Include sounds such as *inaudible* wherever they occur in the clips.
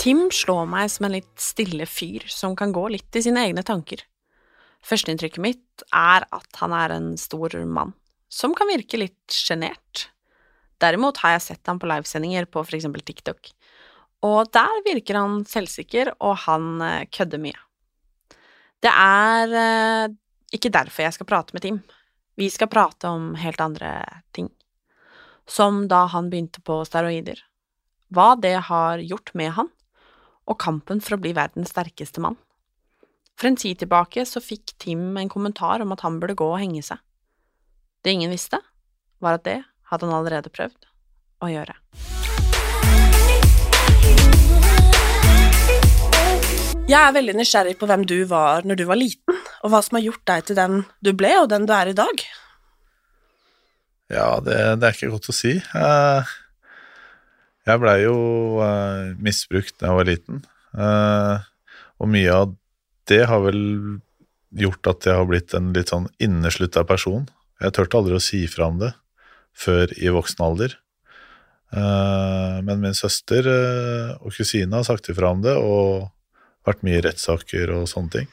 Tim slår meg som en litt stille fyr som kan gå litt i sine egne tanker. Førsteinntrykket mitt er at han er en stor mann, som kan virke litt sjenert. Derimot har jeg sett ham på livesendinger på for eksempel TikTok, og der virker han selvsikker, og han eh, kødder mye. Det er eh, ikke derfor jeg skal prate med Tim. Vi skal prate om helt andre ting. Som da han begynte på steroider. Hva det har gjort med han, og kampen for å bli verdens sterkeste mann. For en tid tilbake så fikk Tim en kommentar om at han burde gå og henge seg. Det ingen visste, var at det hadde han allerede prøvd å gjøre. Jeg er veldig nysgjerrig på hvem du var når du var liten, og hva som har gjort deg til den du ble, og den du er i dag. Ja, det, det er ikke godt å si. Eh, Jeg blei jo eh, misbrukt da jeg var liten, eh, og mye av det har vel gjort at jeg har blitt en litt sånn inneslutta person. Jeg turte aldri å si fra om det før i voksen alder. Eh, Men min søster eh, og kusine har sagt ifra om det, og vært mye i rettssaker og sånne ting.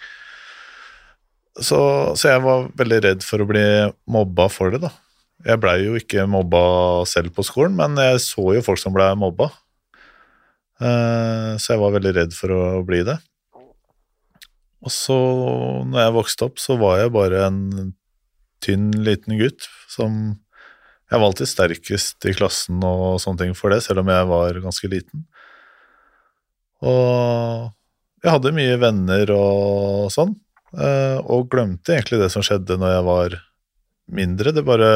Så, så jeg var veldig redd for å bli mobba for det, da. Jeg blei jo ikke mobba selv på skolen, men jeg så jo folk som blei mobba. Eh, Så jeg var veldig redd for å bli det. Og så, når jeg vokste opp, så var jeg bare en tynn, liten gutt som Jeg var alltid sterkest i klassen og sånne ting for det, selv om jeg var ganske liten. Og jeg hadde mye venner og sånn, eh, og glemte egentlig det som skjedde når jeg var mindre. Det bare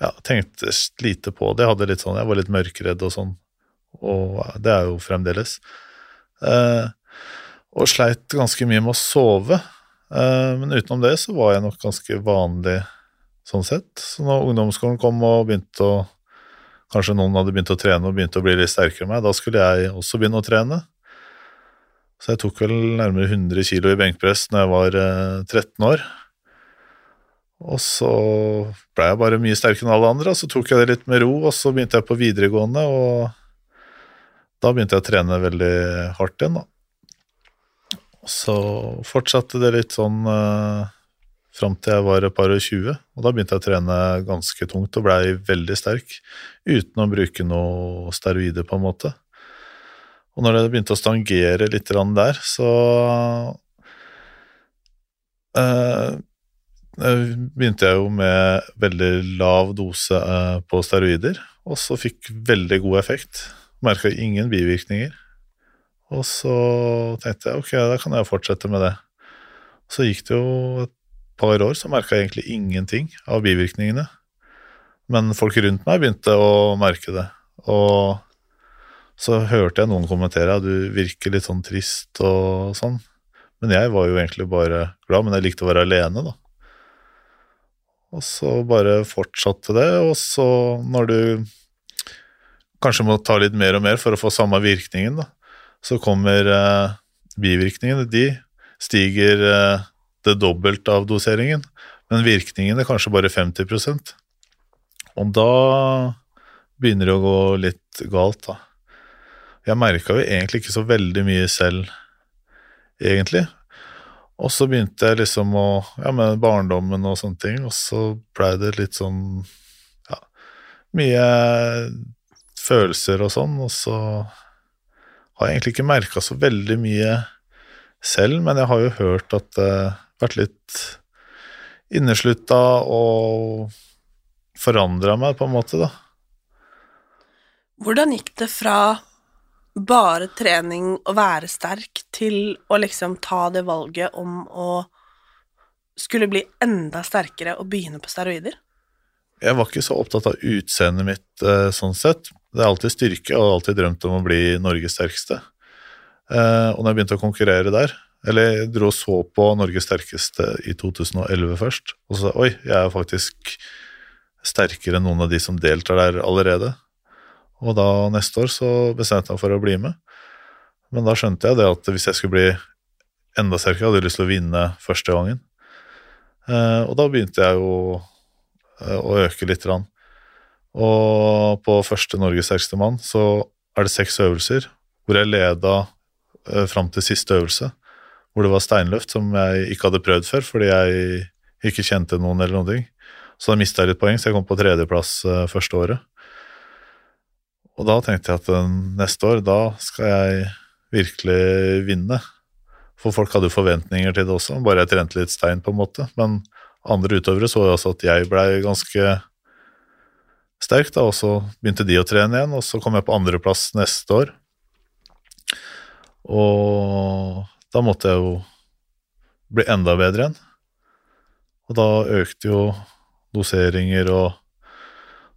ja, tenkte lite på det. Jeg sånn, jeg var litt mørkredd og sånn, og det er jo fremdeles. Eh, og sleit ganske mye med å sove, eh, men utenom det så var jeg nok ganske vanlig sånn sett. Så når ungdomsskolen kom og begynte å Kanskje noen hadde begynt å trene og begynte å bli litt sterkere enn meg, da skulle jeg også begynne å trene. Så jeg tok vel nærmere 100 kilo i benkpress når jeg var eh, 13 år. Og så ble jeg bare mye sterkere enn alle andre, og så tok jeg det litt med ro, og så begynte jeg på videregående, og da begynte jeg å trene veldig hardt igjen, da. Og så fortsatte det litt sånn uh, fram til jeg var et par og tjue, og da begynte jeg å trene ganske tungt og blei veldig sterk, uten å bruke noe steroider, på en måte. Og når det begynte å stangere litt der, så eh, eh, begynte jeg jo med veldig lav dose eh, på steroider, og så fikk veldig god effekt. Merka ingen bivirkninger. Og så tenkte jeg ok, da kan jeg fortsette med det. Så gikk det jo et par år, så merka jeg egentlig ingenting av bivirkningene. Men folk rundt meg begynte å merke det. Og så hørte jeg noen kommentere at du virker litt sånn trist og sånn. Men jeg var jo egentlig bare glad, men jeg likte å være alene, da. Og så bare fortsatte det, og så når du kanskje må ta litt mer og mer for å få samme virkningen, da, så kommer eh, bivirkningene. De stiger eh, det dobbelte av doseringen, men virkningen er kanskje bare 50% Og da begynner det å gå litt galt, da. Jeg merka jo egentlig ikke så veldig mye selv, egentlig. Og så begynte jeg liksom å Ja, med barndommen og sånne ting, og så blei det litt sånn Ja, mye følelser og sånn, og så har jeg egentlig ikke merka så veldig mye selv, men jeg har jo hørt at det har vært litt inneslutta og forandra meg, på en måte, da. Hvordan gikk det fra bare trening og være sterk til å liksom ta det valget om å skulle bli enda sterkere og begynne på steroider? Jeg var ikke så opptatt av utseendet mitt eh, sånn sett. Det er alltid styrke, og jeg har alltid drømt om å bli Norges sterkeste. Eh, og når jeg begynte å konkurrere der, eller jeg dro og så på Norges sterkeste i 2011 først, og så oi, jeg er faktisk sterkere enn noen av de som deltar der allerede. Og da neste år så bestemte jeg meg for å bli med. Men da skjønte jeg det at hvis jeg skulle bli enda sterkere, hadde jeg lyst til å vinne første gangen. Eh, og da begynte jeg jo eh, å øke litt. Rann. Og på første Norges sterkeste mann så er det seks øvelser hvor jeg leda eh, fram til siste øvelse. Hvor det var steinløft som jeg ikke hadde prøvd før fordi jeg ikke kjente noen eller noen ting. Så da mista jeg litt poeng, så jeg kom på tredjeplass eh, første året. Og da tenkte jeg at eh, neste år, da skal jeg virkelig vinne. For folk hadde jo forventninger til det også, bare jeg trente litt stein, på en måte. Men andre utøvere så jo også at jeg blei ganske sterk, da, og så begynte de å trene igjen, og så kom jeg på andreplass neste år. Og da måtte jeg jo bli enda bedre igjen. Og da økte jo doseringer og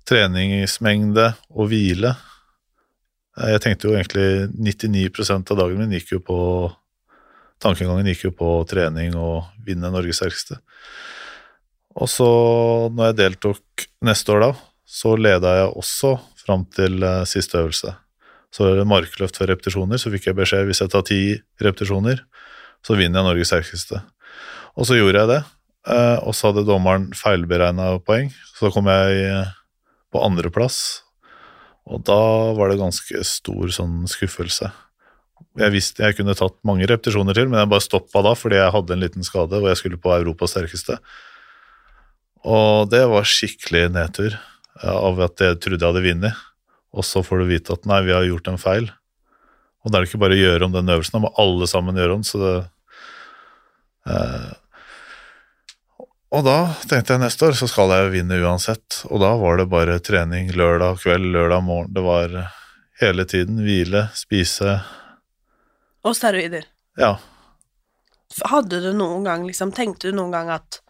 treningsmengde og hvile. Jeg tenkte jo egentlig 99% av dagen min gikk jo på Tankegangen gikk jo på trening og vinne Norges sterkeste. Og så, når jeg deltok neste år da, så leda jeg også fram til uh, siste øvelse. Så er det markløft for repetisjoner, så fikk jeg beskjed hvis jeg tar ti repetisjoner, så vinner jeg Norges sterkeste. Og så gjorde jeg det, uh, og så hadde dommeren feilberegna poeng, så da kom jeg på andreplass. Og da var det ganske stor sånn skuffelse. Jeg visste jeg kunne tatt mange repetisjoner til, men jeg bare stoppa da fordi jeg hadde en liten skade og jeg skulle på Europas sterkeste. Og det var skikkelig nedtur av at jeg trodde jeg hadde vunnet, og så får du vite at nei, vi har gjort en feil. Og da er det ikke bare å gjøre om den øvelsen, da må alle sammen gjøre om, så det eh, Og da tenkte jeg neste år så skal jeg vinne uansett, og da var det bare trening lørdag kveld, lørdag morgen. Det var hele tiden hvile, spise Og steroider. Ja. Hadde du noen gang liksom Tenkte du noen gang at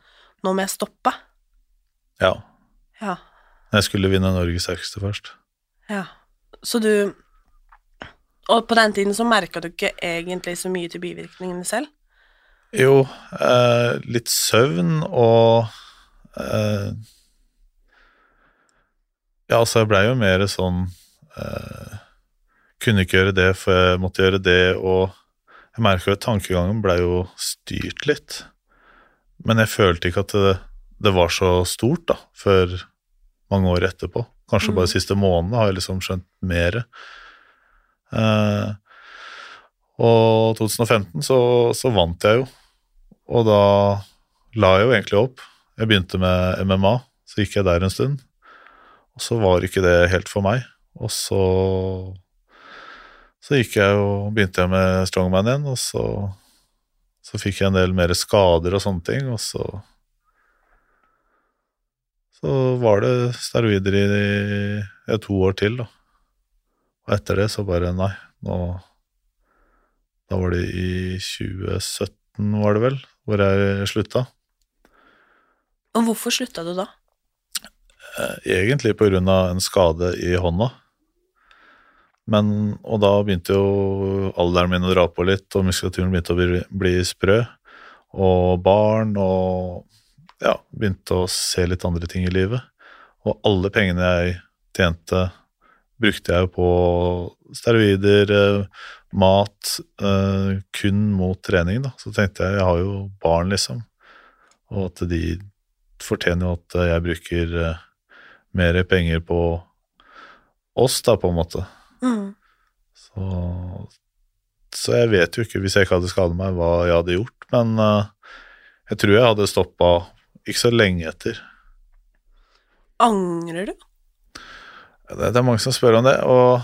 nå må jeg stoppe? Ja. Ja. Jeg skulle vinne Norges sterkeste først. Ja. Så du Og på den tiden så merka du ikke egentlig så mye til bivirkningene selv? Jo, eh, litt søvn og eh, Ja, altså, jeg blei jo mer sånn eh, Kunne ikke gjøre det, for jeg måtte gjøre det, og jeg merka jo at tankegangen blei jo styrt litt. Men jeg følte ikke at det, det var så stort, da, før mange år etterpå. Kanskje bare de siste månedene har jeg liksom skjønt mer. Eh, og 2015 så, så, vant jeg jo, og da la jeg jo egentlig opp. Jeg begynte med MMA, så gikk jeg der en stund. Og så var ikke det helt for meg. Og så så gikk jeg jo, begynte jeg med strongman igjen, og så, så fikk jeg en del mer skader og sånne ting, og så så var det steroider i, i to år til, da. Og etter det så bare nei, nå Da var det i 2017, var det vel, hvor jeg slutta. Og hvorfor slutta du da? Eh, egentlig på grunn av en skade i hånda. Men, og da begynte jo alderen min å dra på litt, og muskulaturen begynte å bli, bli sprø. Og barn, og ja, begynte å se litt andre ting i livet. Og alle pengene jeg tjente, brukte jeg jo på steroider, eh, mat, uh, kun mot trening, da. Så tenkte jeg, jeg har jo barn, liksom, og at de fortjener jo at jeg bruker uh, mer penger på oss, da, på en måte. Mm. Så så jeg vet jo ikke, hvis jeg ikke hadde skadet meg, hva jeg hadde gjort. Men uh, jeg tror jeg hadde stoppa ikke så lenge etter. Angrer du? Det, det er mange som spør om det, og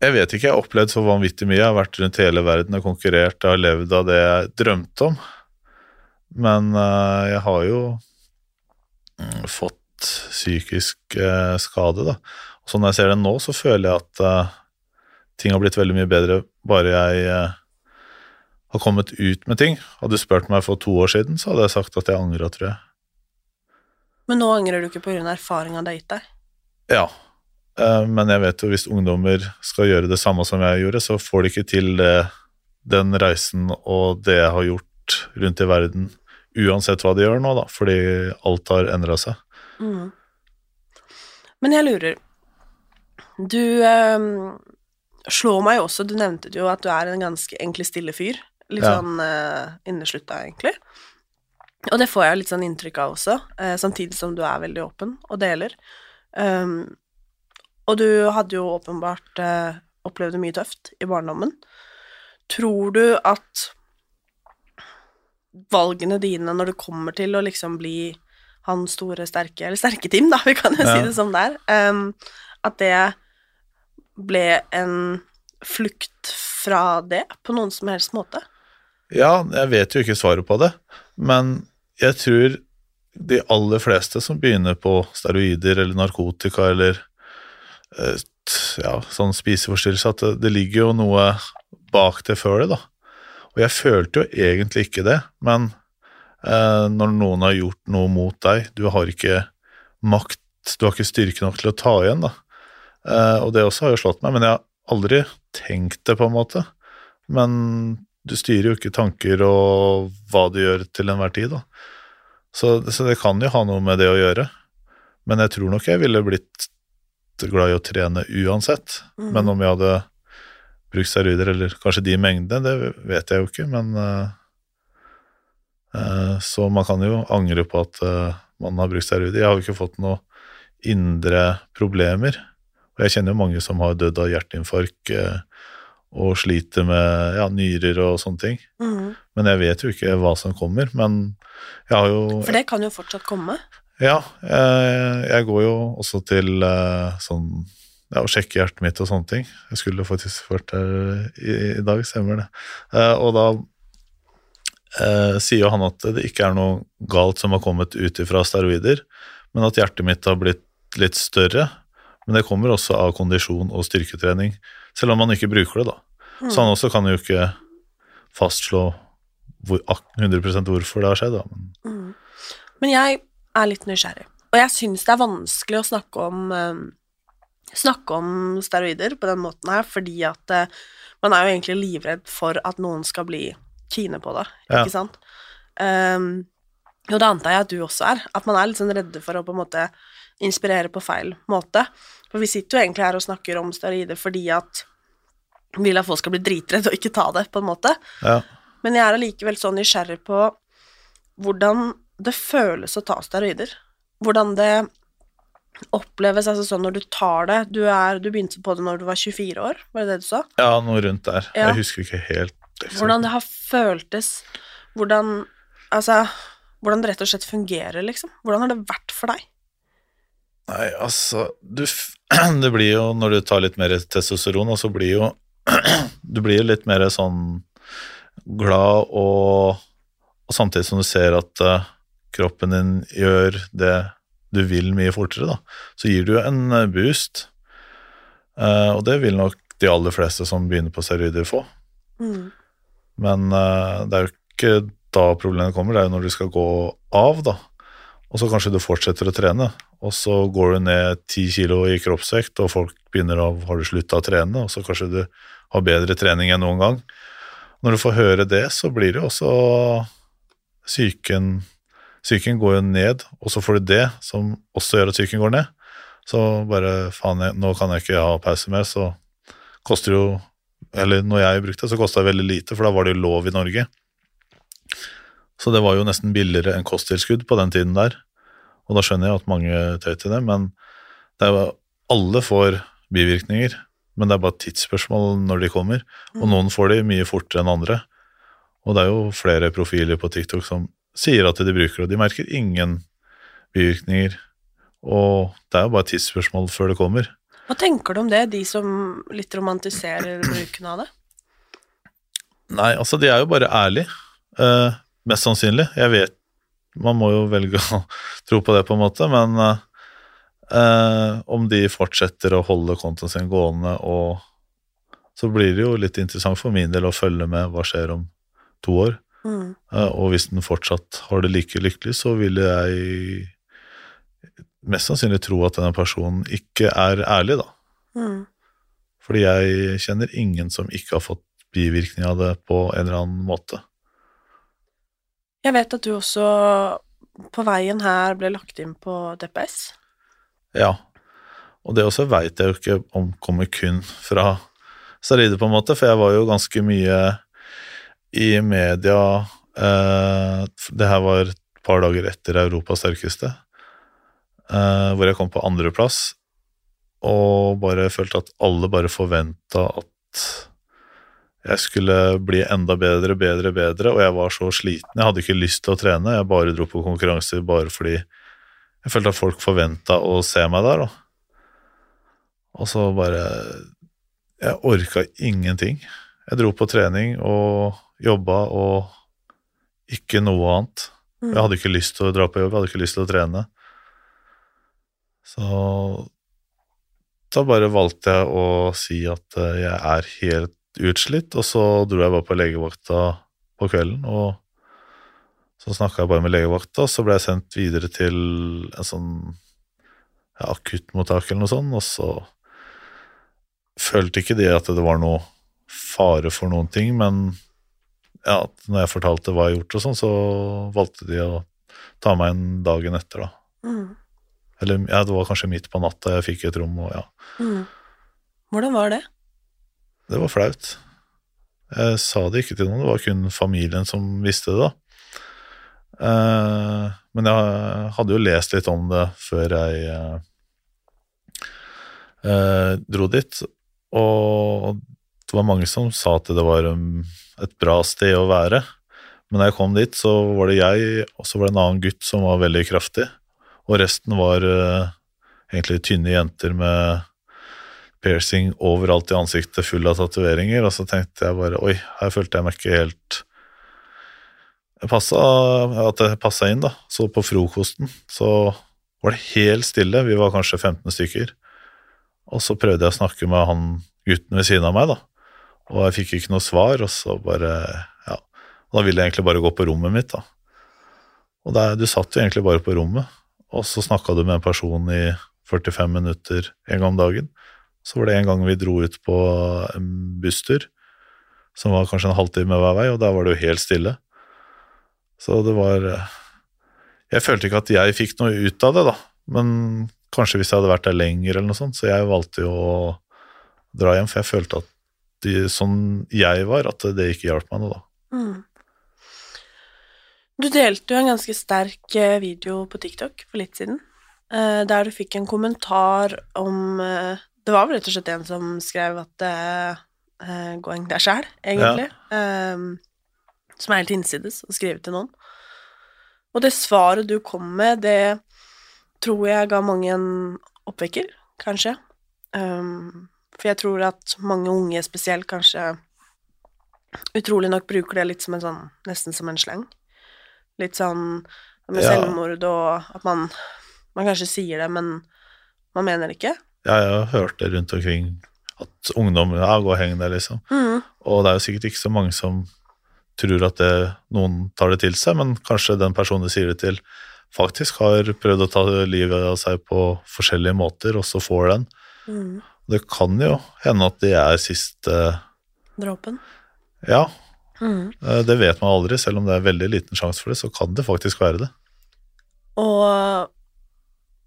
jeg vet ikke, jeg har opplevd så vanvittig mye. Jeg har vært rundt hele verden og konkurrert, jeg har levd av det jeg drømte om. Men eh, jeg har jo mm, fått psykisk eh, skade, da. Og sånn jeg ser det nå, så føler jeg at eh, ting har blitt veldig mye bedre bare jeg har kommet ut med ting. Hadde du spurt meg for to år siden, så hadde jeg sagt at jeg angra, tror jeg. Men nå angrer du ikke på grunn av erfaringa det har gitt deg? Ja, men jeg vet jo hvis ungdommer skal gjøre det samme som jeg gjorde, så får de ikke til det, den reisen og det jeg har gjort rundt i verden, uansett hva de gjør nå, da, fordi alt har endra seg. Mm. Men jeg lurer Du øh, slår meg jo også Du nevnte jo at du er en ganske egentlig stille fyr. Litt Ja. sånn øh, inneslutta, egentlig. Og det får jeg litt sånn inntrykk av også, øh, samtidig som du er veldig åpen og deler. Um, og du hadde jo åpenbart eh, opplevd mye tøft i barndommen. Tror du at valgene dine når det kommer til å liksom bli han store, sterke Eller sterke Tim, da, *laughs* vi kan jo si det som det er. Um, at det ble en flukt fra det på noen som helst måte. Ja, jeg vet jo ikke svaret på det, men jeg tror de aller fleste som begynner på steroider eller narkotika eller ja, sånn spiseforstyrrelse, at det, det ligger jo noe bak det før det, da. Og jeg følte jo egentlig ikke det, men eh, når noen har gjort noe mot deg, du har ikke makt, du har ikke styrke nok til å ta igjen, da. Eh, og det også har jo slått meg, men jeg har aldri tenkt det, på en måte. Men du styrer jo ikke tanker og hva du gjør til enhver tid, da. Så, så det kan jo ha noe med det å gjøre. Men jeg tror nok jeg ville blitt glad i å trene uansett. Mm. Men om jeg hadde brukt steroider, eller kanskje de mengdene, det vet jeg jo ikke, men uh, Så man kan jo angre på at uh, man har brukt steroider. Jeg har jo ikke fått noe indre problemer. Og jeg kjenner jo mange som har dødd av hjerteinfarkt og sliter med ja, nyrer og sånne ting. Mm. Men jeg vet jo ikke hva som kommer. Men jeg har jo For det kan jo fortsatt komme. Ja, jeg, jeg går jo også til eh, sånn ja, å sjekke hjertet mitt og sånne ting. Jeg skulle faktisk vært der i, i dag, stemmer det. Eh, og da eh, sier jo han at det ikke er noe galt som har kommet ut ifra steroider, men at hjertet mitt har blitt litt større. Men det kommer også av kondisjon og styrketrening, selv om man ikke bruker det, da. Mm. Så han også kan jo ikke fastslå hvor, ak- 100 hvorfor det har skjedd, da. Men Mm. Men jeg er litt nysgjerrig, og jeg syns det er vanskelig å snakke om eh, Snakke om steroider på den måten her, fordi at uh, man er jo egentlig livredd for at noen skal bli kine på det, Ja. ikke sant? Um, og det antar jeg at du også er, at man er litt sånn redde for å på en måte inspirere på feil måte. For vi sitter jo egentlig her og snakker om steroider fordi at vi vil at folk skal bli dritredde og ikke ta det, på en måte. ja. Men jeg er allikevel så nysgjerrig på hvordan det føles å ta steroider. Hvordan det oppleves, altså sånn når du tar det Du, er, du begynte på det når du var 24 år, var det det du sa? Ja, noe rundt der. Ja. Jeg husker ikke helt. eksakt. Hvordan det har føltes Hvordan Altså Hvordan det rett og slett fungerer, liksom. Hvordan har det vært for deg? Nei, altså du, *clears throat* Det blir jo, når du tar litt mer testosteron, og så blir jo *clears throat* Du blir jo litt mer sånn glad og, og samtidig som du ser at eh, kroppen din gjør det du vil mye fortere, da, så gir du en eh, boost. uh, og det vil nok de aller fleste som begynner på steroider, få. Mm. Men uh, det er jo ikke da problemet kommer, det er jo når du skal gå av, da. Og så kanskje du fortsetter å trene, og så går du ned ti kilo i kroppsvekt, og folk begynner å Har du slutta å trene? Og så kanskje du har bedre trening enn noen gang. Når du får høre det, så blir det også Psyken Psyken går jo ned, og så får du det, som også gjør at psyken går ned. Så bare faen, nå kan jeg ikke ha pause mer, så koster jo Eller når jeg brukte det, så kosta det veldig lite, for da var det jo lov i Norge. Så det var jo nesten billigere enn kosttilskudd på den tiden der. Og da skjønner jeg at mange tøy til det, men det er jo, alle får bivirkninger. men det er bare et tidsspørsmål når de kommer. Og noen får de mye fortere enn andre. Og det er jo flere profiler på TikTok som sier at de bruker det, og de merker ingen bivirkninger. Og det er jo bare et tidsspørsmål før det kommer. Hva tenker du om det, de som litt romantiserer *clears throat* bruken av det? Nei, altså, de er jo bare ærlige. Eh, mest sannsynlig. Jeg vet Man må jo velge å *laughs* tro på det, på en måte, men eh, eh, om de fortsetter å holde kontoen sin gående, og så blir det jo litt interessant for min del å følge med hva skjer om to år. Mm. Eh, og hvis den fortsatt har det like lykkelig, så vil jeg mest sannsynlig tro at denne personen ikke er ærlig, da. Mm. Fordi jeg kjenner ingen som ikke har fått bivirkning av det på en eller annen måte. Jeg vet at du også på veien her ble lagt inn på DPS. Ja. Og det også veit jeg jo ikke om kommer kun fra Saride, på en måte, for jeg var jo ganske mye i media eh, Det her var et par dager etter Europas sterkeste, eh, hvor jeg kom på andreplass, og bare følte at alle bare forventa at jeg skulle bli enda bedre, bedre, bedre, og jeg var så sliten. Jeg hadde ikke lyst til å trene, jeg bare dro på konkurranser bare fordi jeg følte at folk forventa å se meg der, da. Og så bare Jeg orka ingenting. Jeg dro på trening og jobba og ikke noe annet. Jeg hadde ikke lyst til å dra på jobb, jeg hadde ikke lyst til å trene. Så da bare valgte jeg å si at eh, jeg er helt utslitt, og så dro jeg bare på legevakta på kvelden, og så snakka jeg bare med legevakta, og så ble jeg sendt videre til en sånn ja, akuttmottak eller noe sånt, og så følte ikke de at det var noe fare for noen ting, men ja, når jeg fortalte hva jeg har gjort og sånn, så valgte de å ta meg inn dagen etter, da. Mm. Eller ja, det var kanskje midt på natta jeg fikk et rom, og ja. Mm. Hvordan var det? Det var flaut. Jeg sa det ikke til noen, det var kun familien som visste det, da. Eh, men jeg hadde jo lest litt om det før jeg eh, eh, dro dit, og det var mange som sa at det var um, et bra sted å være. Men da jeg kom dit, så var det jeg, og så var det en annen gutt som var veldig kraftig. Og resten var uh, egentlig tynne jenter med piercing overalt i ansiktet, full av tatoveringer. Og så tenkte jeg bare oi, her følte jeg meg ikke helt passa, At jeg passa inn, da. Så på frokosten så var det helt stille. Vi var kanskje 15 stykker. Og så prøvde jeg å snakke med han gutten ved siden av meg, da. Og jeg fikk jo ikke noe svar, og så bare Ja. Og da ville jeg egentlig bare gå på rommet mitt, da. Og der, du satt jo egentlig bare på rommet, og så snakka du med en person i 45 minutter en gang om dagen. Så var det en gang vi dro ut på en busstur, som var kanskje en halvtime hver vei, og der var det jo helt stille. Så det var Jeg følte ikke at jeg fikk noe ut av det, da, men kanskje hvis jeg hadde vært der lenger eller noe sånt, så jeg valgte jo å dra hjem, for jeg følte at de, sånn jeg var, at det ikke hjalp meg noe, da. Mm. Du delte jo en ganske sterk eh, video på TikTok for litt siden, eh, der du fikk en kommentar om eh, Det var vel rett og slett en som skrev at uh, Going deg sjæl, egentlig. Um, som er helt innsides å skrive til noen. Og det svaret du kom med, det tror jeg ga mange en oppvekker, kanskje. Um, for jeg tror at mange unge spesielt kanskje utrolig nok bruker det litt som en sånn Nesten som en slang. Litt sånn med Ja. selvmord og at man Man kanskje sier det, men man mener det ikke. Ja, jeg har hørt det rundt omkring at ungdom ja, gå og heng deg, liksom. Mm. Og det er jo sikkert ikke så mange som tror at det, noen tar det til seg, men kanskje den personen du sier det til, faktisk har prøvd å ta livet av seg på forskjellige måter, og så får den. Mm. Det kan jo hende at det er siste Dråpen. Ja, Mm. eh, det vet man aldri. Selv om det er veldig liten sjanse for det, så kan det faktisk være det. Og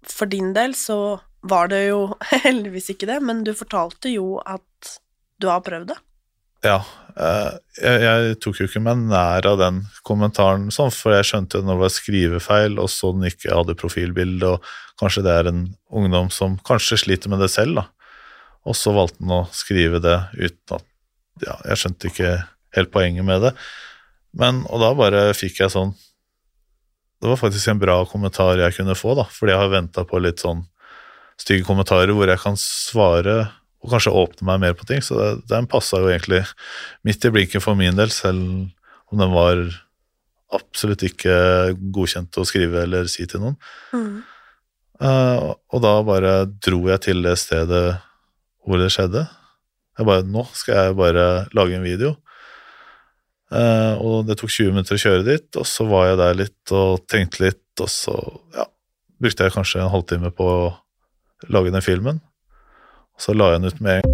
for din del så var det jo *laughs* heldigvis ikke det, men du fortalte jo at du har prøvd det. Ja, eh, jeg, jeg tok jo ikke meg nær av den kommentaren, sånn, for jeg skjønte når det var skrivefeil, og så den ikke hadde profilbilde, og kanskje det er en ungdom som kanskje sliter med det selv, da. Og så valgte han å skrive det uten at Ja, jeg skjønte ikke helt poenget med det. Men, og da bare fikk jeg sånn Det var faktisk en bra kommentar jeg kunne få, da, fordi jeg har venta på litt sånn stygge kommentarer hvor jeg kan svare og kanskje åpne meg mer på ting. Så det, den passa jo egentlig midt i blinken for min del, selv om den var absolutt ikke godkjent å skrive eller si til noen. Mm. Uh, og da bare dro jeg til det stedet hvor det skjedde. Jeg bare Nå skal jeg bare lage en video. Eh, og det tok 20 minutter å kjøre dit, og så var jeg der litt og tenkte litt, og så ja, brukte jeg kanskje en halvtime på å lage den filmen. Og så la jeg den ut med en gang.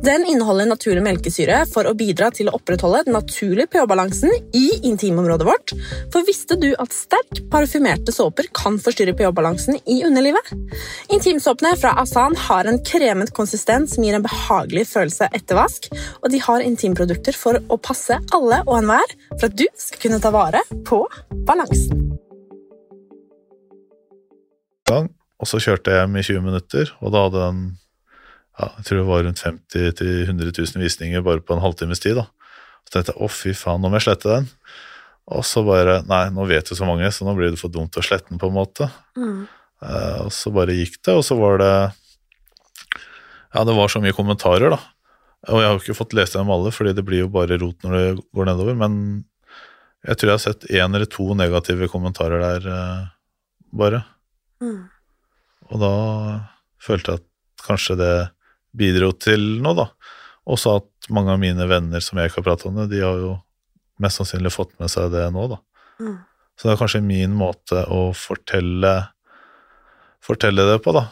Den inneholder naturlig melkesyre for å bidra til å opprettholde den naturlige pH-balansen i intimområdet vårt. For visste du at sterk parfymerte såper kan forstyrre pH-balansen i underlivet? Intimsåpene fra Asan har en kremet konsistens som gir en behagelig følelse etter vask, og de har intimprodukter for å passe alle og enhver for at du skal kunne ta vare på balansen. og så kjørte jeg hjem i 20 minutter, og da hadde den ja, jeg tror det var rundt 50 000-100 000 visninger bare på en halvtimes tid. da. Så tenkte jeg å fy faen, nå må jeg slette den. Og så bare Nei, nå vet jo så mange, så nå blir det for dumt å slette den, på en måte. Mm. Eh, og så bare gikk det, og så var det Ja, det var så mye kommentarer, da. Og jeg har jo ikke fått lest dem alle, fordi det blir jo bare rot når det går nedover. Men jeg tror jeg har sett én eller to negative kommentarer der, eh, bare. Mm. Og da følte jeg at kanskje det bidro til nå, da. Også at mange av mine venner som jeg ikke har pratet om det, de har jo mest sannsynlig fått med seg det nå, da. Mm. Så det er kanskje min måte å fortelle, fortelle det på, da.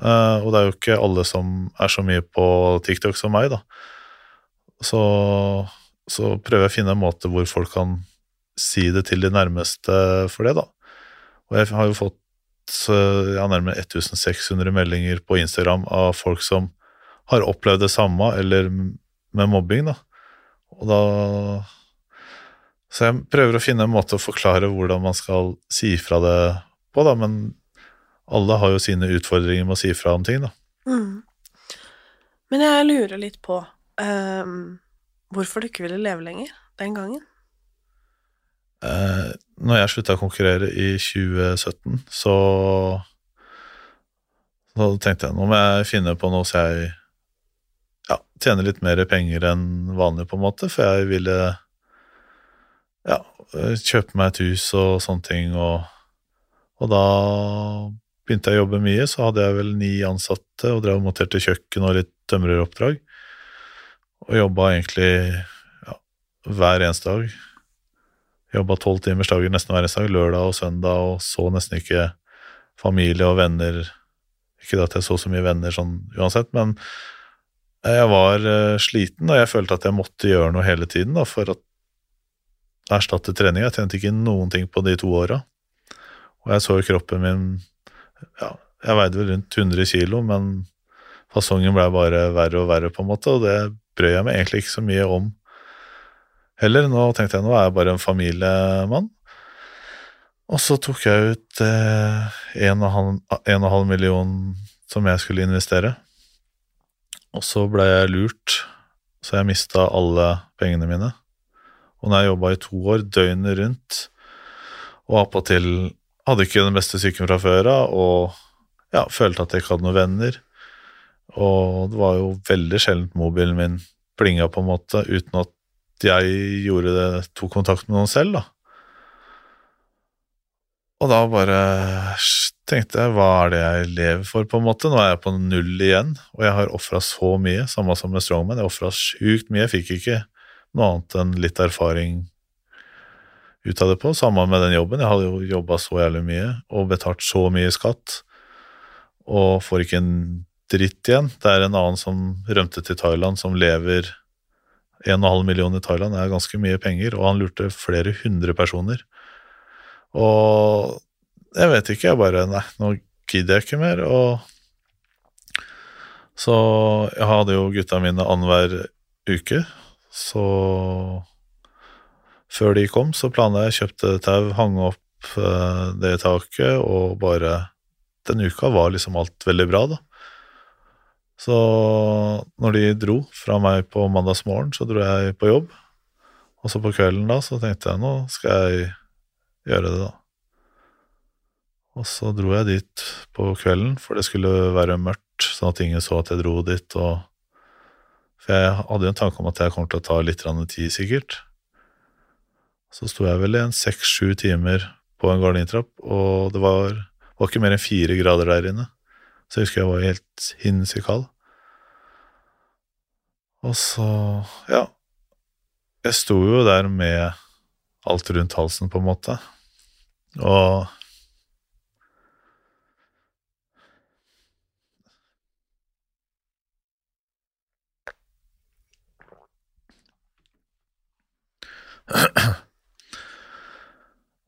Uh, og det er jo ikke alle som er så mye på TikTok som meg, da. Så, så prøver jeg å finne en måte hvor folk kan si det til de nærmeste for det, da. Og jeg har jo fått eh, ja, nærmere 1600 meldinger på Instagram av folk som har opplevd det samme, eller med mobbing, da. Og da Så jeg prøver å finne en måte å forklare hvordan man skal si fra det på, da, men alle har jo sine utfordringer med å si fra om ting, da. Mm. Men jeg lurer litt på um, hvorfor du ikke ville leve lenger den gangen. Eh, når jeg slutta å konkurrere i 2017, så så tenkte jeg nå må jeg finne på noe så jeg ja, tjener litt mer penger enn vanlig, på en måte, for jeg ville ja, kjøpe meg et hus og sånne ting, og, og da begynte jeg å jobbe mye, så hadde jeg vel ni ansatte og drev og monterte kjøkken og litt tømreroppdrag. Og jobba egentlig ja, hver eneste dag. Jobba tolv timers dager nesten hver eneste dag, lørdag og søndag, og så nesten ikke familie og venner. Ikke at jeg så så mye venner sånn uansett, men jeg var eh, sliten, og jeg følte at jeg måtte gjøre noe hele tiden da, for å erstatte trening. Jeg tjente ikke noen ting på de to åra. Og jeg så jo kroppen min ja, Jeg veide vel rundt 100 kilo, men fasongen ble bare verre og verre, på en måte, og det brød jeg meg egentlig ikke så mye om heller. Nå tenkte jeg nå er jeg bare en familiemann. Og så tok jeg ut én og million som jeg skulle investere. Og så ble jeg lurt, så jeg mista alle pengene mine. Og når jeg jobba i to år, døgnet rundt, og appåtil hadde ikke den beste psyken fra før av, og ja, følte at jeg ikke hadde noen venner. Og det var jo veldig sjeldent mobilen min plinga, på en måte, uten at jeg gjorde det, tok kontakt med noen selv, da. Og da bare tenkte jeg, hva er det jeg lever for, på en måte? Nå er jeg på null igjen, og jeg har ofra så mye, samme som med Strongman. Jeg ofra sjukt mye, jeg fikk ikke noe annet enn litt erfaring ut av det på. Samme med den jobben, jeg hadde jo jobba så jævlig mye og betalt så mye skatt. og får ikke en dritt igjen. Det er en annen som rømte til Thailand, som lever 1,5 million i Thailand, det er ganske mye penger, og han lurte flere hundre personer. Og jeg vet ikke, jeg bare Nei, nå gidder jeg ikke mer. Og så jeg hadde jo gutta mine annenhver uke, så før de kom, så planla jeg kjøpte tau, hang opp eh, det taket, og bare Den uka var liksom alt veldig bra, da. Så når de dro fra meg på mandagsmorgen, så dro jeg på jobb. Og så på kvelden da, så tenkte jeg nå skal jeg gjøre det, da. Og så dro jeg dit på kvelden, for det skulle være mørkt, sånn at ingen så at jeg dro dit. Og for jeg hadde jo en tanke om at jeg kom til å ta litt tid, sikkert. Så sto jeg vel i en seks-sju timer på en gardintrapp, og det var, var, ikke mer enn fire grader der inne. Så jeg husker jeg var helt hinsides kald. Og så, ja Jeg sto jo der med alt rundt halsen, på en måte. Og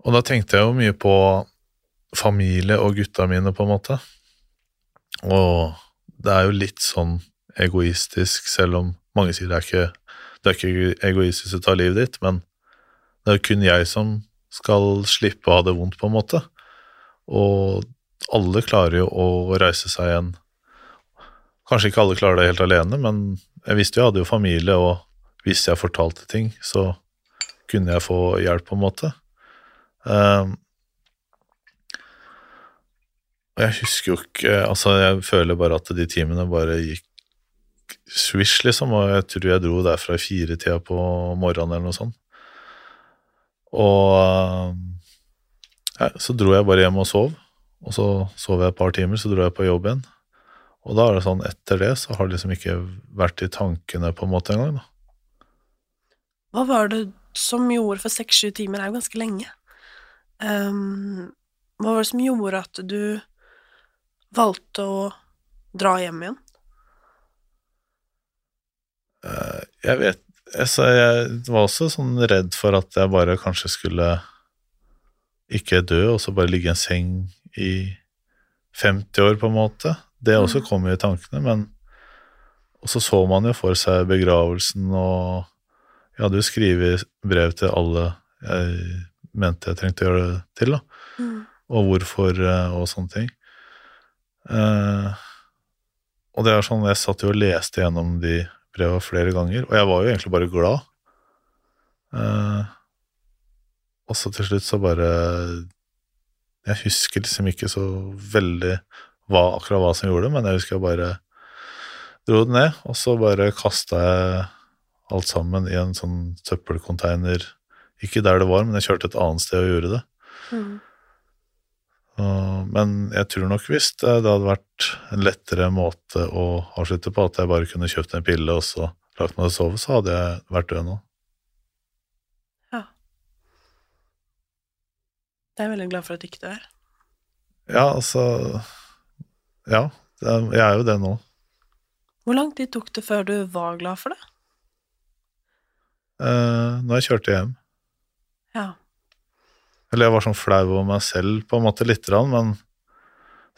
Og da tenkte jeg jo mye på familie og gutta mine, på en måte. Og det er jo litt sånn egoistisk, selv om mange sier det er ikke, det er ikke egoistisk å ta livet ditt, men det er jo kun jeg som skal slippe å ha det vondt, på en måte. Og alle klarer jo å reise seg igjen. Kanskje ikke alle klarer det helt alene, men jeg visste jo jeg hadde jo familie, og hvis jeg fortalte ting, så kunne jeg få hjelp, på en måte. Um, og jeg husker jo ikke Altså, jeg føler bare at de timene bare gikk swish, liksom, og jeg tror jeg dro derfra i firetida på morgenen eller noe sånt. Og ja, så dro jeg bare hjem og sov, og så sov jeg et par timer, så dro jeg på jobb igjen. Og da er det sånn, etter det så har det liksom ikke vært i tankene på en måte engang, da. Hva var det som gjorde For seks-sju timer er jo ganske lenge. Um, hva var det som gjorde at du valgte å dra hjem igjen? Uh, jeg vet altså, Jeg var også sånn redd for at jeg bare kanskje skulle ikke dø, og så bare ligge i en seng i 50 år, på en måte. Det også mm. kom jo i tankene, men Og så så man jo for seg begravelsen, og jeg hadde jo skrevet brev til alle jeg mente jeg trengte å gjøre det til, da. Mm. Og hvorfor eh, og sånne ting. Uh, og det er sånn, jeg satt jo og leste gjennom de breva flere ganger, og jeg var jo egentlig bare glad. Uh, og så til slutt så bare Jeg husker liksom ikke så veldig hva, akkurat hva som gjorde det, men jeg husker jeg bare dro det ned, og så bare kasta jeg alt sammen i en sånn søppelcontainer ikke der det var, men jeg kjørte et annet sted og gjorde det. Mm. Uh, men jeg tror nok hvis det, det, hadde vært en lettere måte å avslutte på, at jeg bare kunne kjøpt en pille og så lagt meg til å sove, så hadde jeg vært død nå. Ja. Jeg er veldig glad for at du ikke dør. Ja, altså Ja, jeg er jo det nå. Hvor lang tid tok det før du var glad for det? Uh, når jeg kjørte hjem. Ja. Eller jeg var sånn flau over meg selv på en måte lite grann, men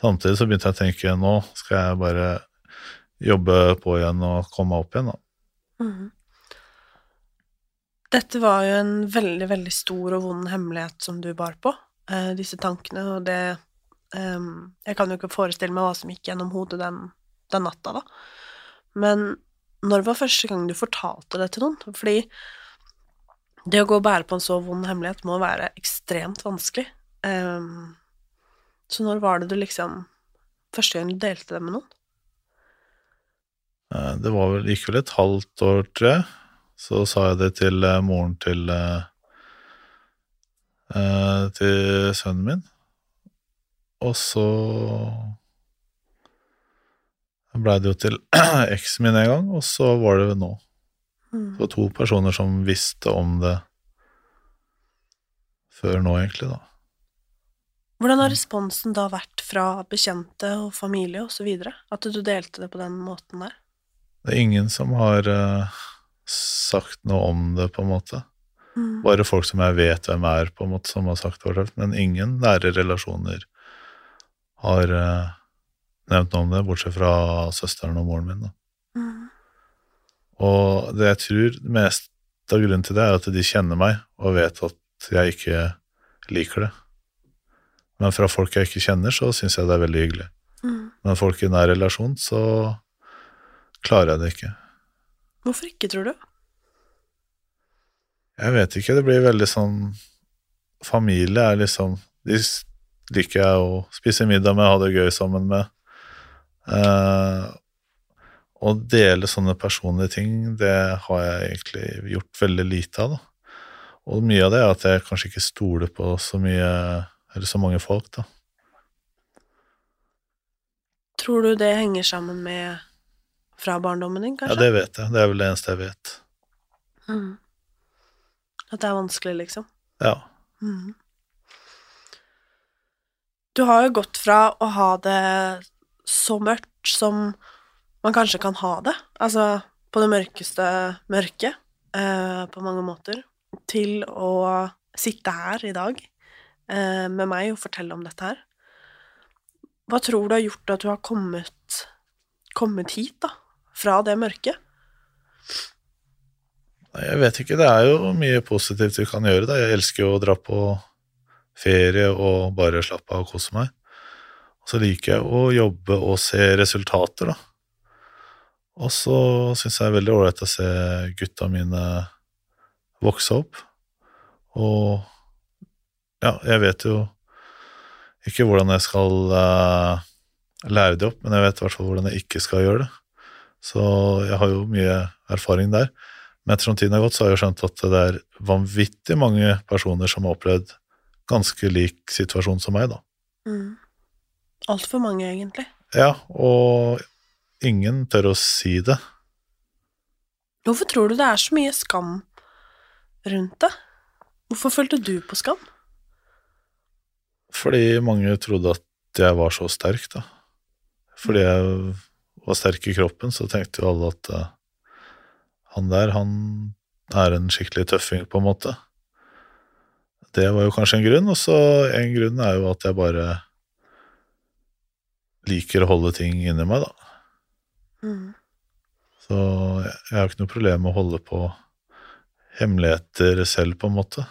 samtidig så begynte jeg å tenke nå skal jeg bare jobbe på igjen og komme meg opp igjen, da. Mm. Dette var jo en veldig, veldig stor og vond hemmelighet som du bar på, eh, disse tankene, og det eh, Jeg kan jo ikke forestille meg hva som gikk gjennom hodet den, den natta, da. Men når var første gang du fortalte det til noen? Fordi det å gå og bære på en så vond hemmelighet må være ekstremt vanskelig. Um, så når var det du liksom Første gang du delte det med noen? Eh, det var vel, gikk vel et halvt år, jeg. Så sa jeg det til uh, moren til uh, til sønnen min. Og så blei det jo til *clears throat* eksen min en gang, og så var det nå. Mm. Det var to personer som visste om det før nå, egentlig, da. Hvordan har responsen da vært fra bekjente og familie videre? At du delte det på den måten der? Det er ingen som har eh, sagt noe om det, på en måte. Mm. Bare folk som jeg vet hvem er, på en måte, som har sagt det. Men ingen nære relasjoner har eh, nevnt noe om det, bortsett fra søsteren og moren min. Da. Mm. Og det jeg tror mest av grunnen til det, er at de kjenner meg og vet at jeg ikke liker det. Men fra folk jeg ikke kjenner, så syns jeg det er veldig hyggelig. Mm. Men folk i nær relasjon, så klarer jeg det ikke. Hvorfor ikke, tror du? Jeg vet ikke, det blir veldig sånn Familie er liksom De liker jeg å spise middag med, ha det gøy sammen med. Eh, å dele sånne personlige ting, det har jeg egentlig gjort veldig lite av, da. Og mye av det er at jeg kanskje ikke stoler på så mye, eller så mange folk, da. Tror du det henger sammen med fra barndommen din, Ja, det vet jeg. Det er vel det eneste jeg vet. Mm. At det er vanskelig, liksom? Ja. Mm. Du har jo gått fra å ha det så mørkt som man kanskje kan ha det, altså på det mørkeste mørket, eh, på mange måter, til å sitte her i dag eh, med meg og fortelle om dette her. Hva tror du har gjort at du har kommet, kommet hit, da? Fra det mørket? Nei, Jeg vet ikke, det er jo mye positivt vi kan gjøre. Da. Jeg elsker jo å dra på ferie og bare slappe av og kose meg. Og så liker jeg å jobbe og se resultater, da. Og så syns jeg det er veldig ålreit å se gutta mine vokse opp. Og ja, jeg vet jo ikke hvordan jeg skal uh, lære det opp, men jeg vet i hvert fall hvordan jeg ikke skal gjøre det. Så jeg har jo mye erfaring der. Men ettersom tiden har gått, så har jeg skjønt at det er vanvittig mange personer som har opplevd ganske lik situasjon som meg, da. Mm. Altfor mange, egentlig. Ja, og ingen tør å si det. Hvorfor tror du det er så mye skam rundt det? Hvorfor følte du på skam? Fordi mange trodde at jeg var så sterk, da. Fordi jeg var sterk i kroppen, så tenkte jo alle at uh, han der, han er en skikkelig tøffing, på en måte. Det var jo kanskje en grunn, og så en grunn er jo at jeg bare liker å holde ting inni meg, da. Mm. Så jeg har ikke noe problem med å holde på hemmeligheter selv, på en måte.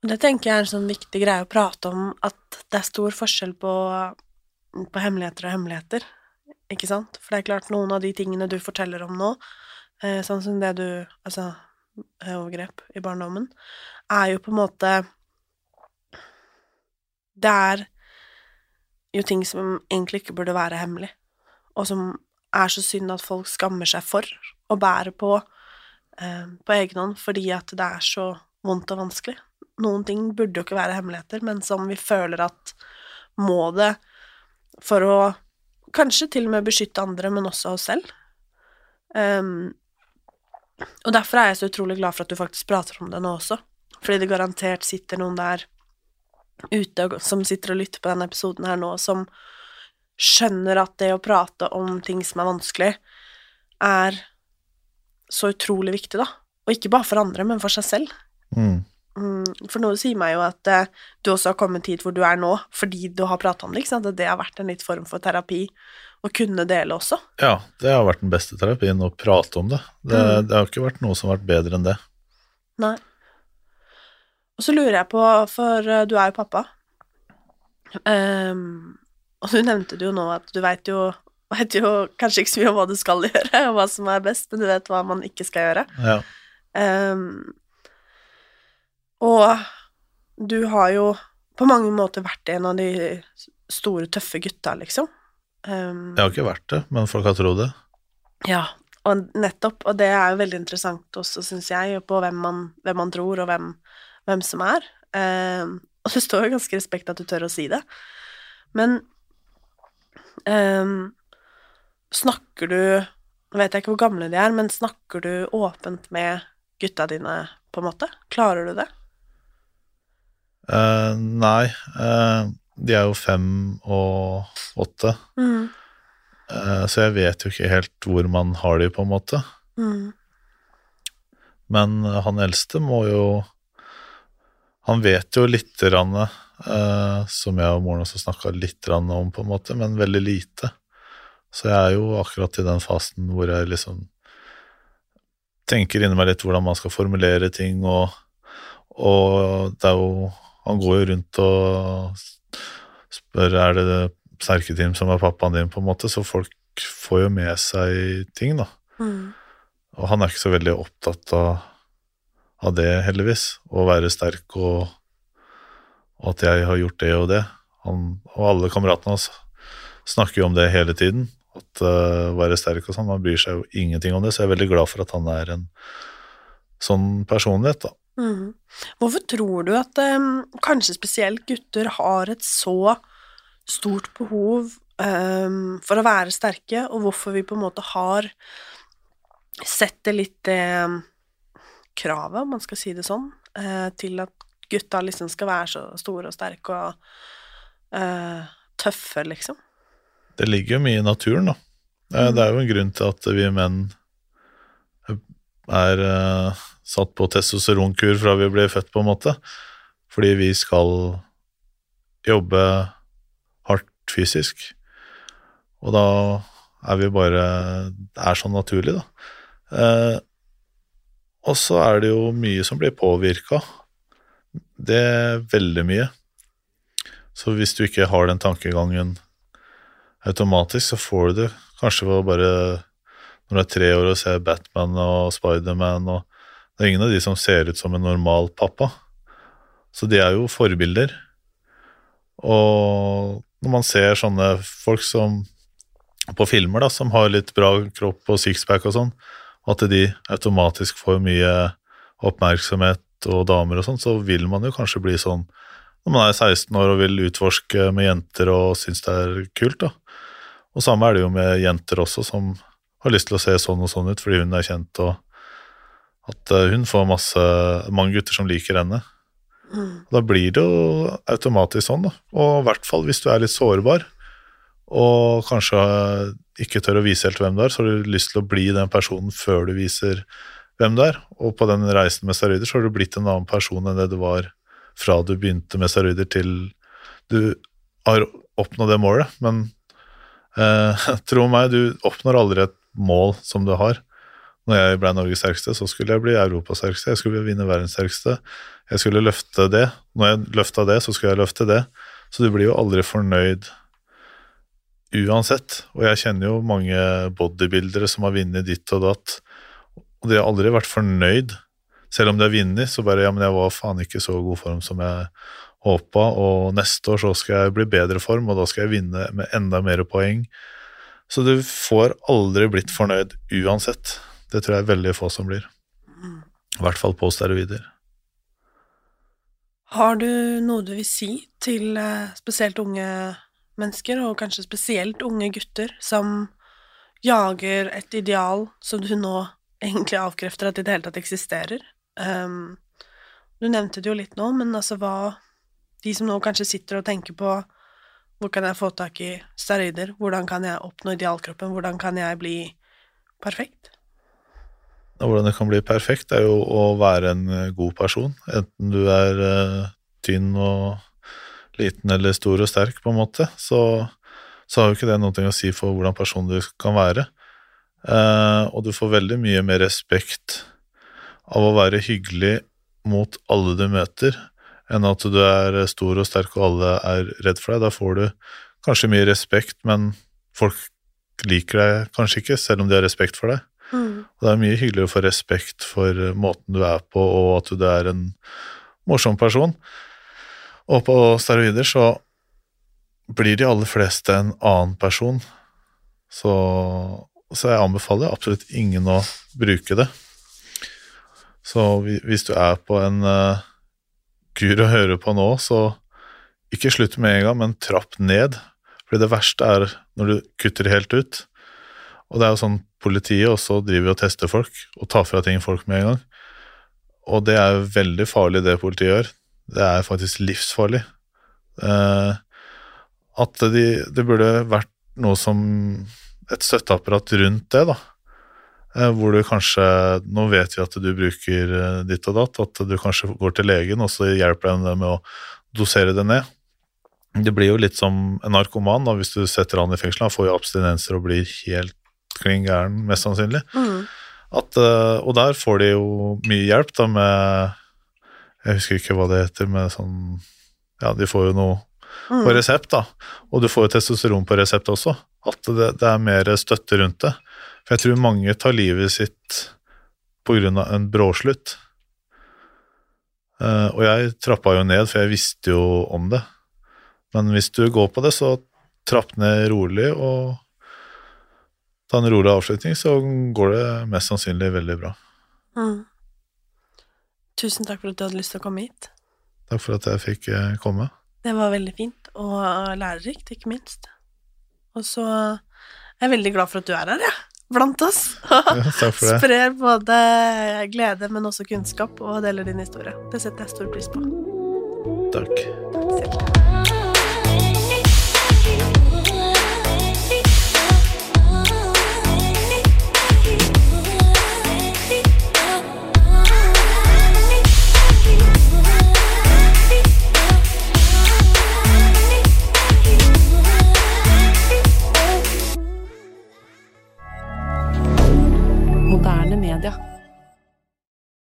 Det tenker jeg er en sånn viktig greie å prate om, at det er stor forskjell på, på hemmeligheter og hemmeligheter, ikke sant? For det er klart, noen av de tingene du forteller om nå, eh, sånn som det du Altså, overgrep i barndommen, er jo på en måte Det er jo ting som egentlig ikke burde være hemmelig, og som er så synd at folk skammer seg for å bære på eh, på egen hånd fordi at det er så vondt og vanskelig. Noen ting burde jo ikke være hemmeligheter, men som vi føler at må det for å kanskje til og med beskytte andre, men også oss selv. Um, og derfor er jeg så utrolig glad for at du faktisk prater om det nå også, fordi det garantert sitter noen der ute og- som sitter og lytter på denne episoden her nå, som skjønner at det å prate om ting som er vanskelig, er så utrolig viktig, da. Og ikke bare for andre, men for seg selv. Mm. Mm, For noe sier meg jo at eh, du også har kommet hit hvor du er nå, fordi du har prata om det, ikke sant? At det har vært en litt form for terapi å kunne dele også. Ja, det har vært den beste terapien, å prate om det. Det, Mm. det har ikke vært noe som har vært bedre enn det. Nei. Og så lurer jeg på, for eh, du er jo pappa, um, og du nevnte det jo nå at du veit jo, vet jo kanskje ikke så mye om hva du skal *laughs* gjøre, og hva som er best, men du vet hva man ikke skal gjøre. Ja. Um, og du har jo på mange måter vært en av de store, tøffe gutta, liksom. Um, Jeg har ikke vært det, men folk har trodd det. ja, og nettopp, og det er jo veldig interessant også, syns jeg, på hvem man, hvem man tror, og hvem, hvem som er. Eh, og det står jo ganske respekt at du tør å si det. Men eh, snakker du Nå vet jeg ikke hvor gamle de er, men snakker du åpent med gutta dine, på en måte? Klarer du det? Eh, nei, eh, de er jo fem og åtte, Mm. eh, så jeg vet jo ikke helt hvor man har de, på en måte. Mm. Men han eldste må jo Han vet jo lite grann, eh, som jeg og moren også snakka litt om, på en måte, men veldig lite. Så jeg er jo akkurat i den fasen hvor jeg liksom tenker inni meg litt hvordan man skal formulere ting, og, og det er jo Han går jo rundt og spør er det det Serketim som er pappaen din, på en måte, så folk får jo med seg ting, da. Mm. Og han er ikke så veldig opptatt av, av det, heldigvis. Å være sterk og, og at jeg har gjort det og det. Han, og alle kameratene hans snakker jo om det hele tiden. At uh, være sterk og sånn. Man bryr seg jo ingenting om det, så jeg er veldig glad for at han er en sånn personlighet, da. Mm. Hvorfor tror du at um, kanskje spesielt gutter har et så stort behov um, for å være sterke, og hvorfor vi på en måte har sett det litt det kravet, om man skal si det sånn, eh, til at gutta liksom skal være så store og sterke og uh, tøffe, liksom? Det ligger jo mye i naturen, da. Mm. Det er jo en grunn til at vi menn er uh, satt på testosteronkur fra vi ble født, på en måte. Fordi vi skal jobbe hardt fysisk. Og da er vi bare Det er sånn naturlig, da. Eh, og så er det jo mye som blir påvirka. Det er veldig mye. Så hvis du ikke har den tankegangen automatisk, så får du det kanskje ved å bare Når du er tre år og ser Batman og Spiderman og Det er ingen av de som ser ut som en normal pappa. Så de er jo forbilder. Og når man ser sånne folk som på filmer, da, som har litt bra kropp og sixpack og sånn, at de automatisk får mye oppmerksomhet og damer og sånn, så vil man jo kanskje bli sånn når man er 16 år og vil utforske med jenter og syns det er kult, da. Og samme er det jo med jenter også, som har lyst til å se sånn og sånn ut fordi hun er kjent, og at eh, hun får masse, mange gutter som liker henne. Da blir det jo automatisk sånn, da. Og i hvert fall hvis du er litt sårbar, og kanskje ikke tør å vise helt hvem du er, så har du lyst til å bli den personen før du viser hvem du er. Og på den reisen med steroider så har du blitt en annen person enn det du var fra du begynte med steroider til du har oppnådd det målet. Men eh, *laughs* tro meg, du oppnår aldri et mål som du har. Når jeg ble Norges sterkeste, så skulle jeg bli Europas sterkeste. Jeg skulle vinne verdens sterkeste. Jeg skulle løfte det. Når jeg løfta det, så skulle jeg løfte det. Så du blir jo aldri fornøyd uansett. Og jeg kjenner jo mange bodybuildere som har vunnet ditt og datt, og de har aldri vært fornøyd. Selv om de har vunnet, så bare ja, men jeg var faen ikke så god form som jeg håpa, og neste år så skal jeg bli bedre form, og da skal jeg vinne med enda mer poeng. Så du får aldri blitt fornøyd uansett. Det tror jeg er veldig få som blir. I hvert fall på steroider. Har du noe du vil si til eh, spesielt unge mennesker, og kanskje spesielt unge gutter, som jager et ideal som du nå egentlig avkrefter at i det hele tatt eksisterer? Um, du nevnte det jo litt nå, men altså hva De som nå kanskje sitter og tenker på hvor kan jeg få tak i steroider, hvordan kan jeg oppnå idealkroppen, hvordan kan jeg bli perfekt? Hvordan det kan bli perfekt, er jo å være en eh, god person. Enten du er uh, tynn og liten eller stor og sterk, på en måte, så, så har jo ikke det noe å si for hvordan person du kan være. Eh, og du får veldig mye mer respekt av å være hyggelig mot alle du møter, enn at du er stor og sterk og alle er redd for deg. Da får du kanskje mye respekt, men folk liker deg kanskje ikke, selv om de har respekt for deg. Mm. Og det er mye hyggeligere å få respekt for måten du er på, og at du er en morsom person. Og på steroider så blir de aller fleste en annen person. Så, så jeg anbefaler absolutt ingen å bruke det. Så hvis du er på en uh, kur å høre på nå, så ikke slutt med en gang, men trapp ned. Fordi det verste er når du kutter helt ut. Og det er jo sånn politiet også driver og tester folk og tar fra ting folk med en gang. Og det er veldig farlig det politiet gjør. Det er faktisk livsfarlig. Eh, at de, det burde vært noe som et støtteapparat rundt det, da. Eh, hvor du kanskje Nå vet vi at du bruker eh, ditt og datt, at du kanskje går til legen, og så hjelper den med å dosere det ned. Det blir jo litt som en narkoman da, hvis du setter han i fengsel. Han får jo abstinenser og blir helt klin gæren, mest sannsynlig. Mm. At, eh, og der får de jo mye hjelp da med Jeg husker ikke hva det heter, med sånn Ja, de får jo noe Mm. på resept, da. Og du får jo testosteron på resept også. At det, det er mer støtte rundt det. For jeg tror mange tar livet sitt på grunn av en bråslutt. Uh, og jeg trappa jo ned, for jeg visste jo om det. Men hvis du går på det, så trapp ned rolig, og ta en rolig avslutning, så går det mest sannsynlig veldig bra. Mm. Tusen takk for at du hadde lyst til å komme hit. Takk for at jeg fikk eh, komme. Det var veldig fint, og lærerikt, ikke minst. Og så er jeg veldig glad for at du er her, jeg. Ja, blant oss. *laughs* takk for det. Sprer både glede, men også kunnskap, og deler din historie. Det setter jeg stor pris på. Takk. القادة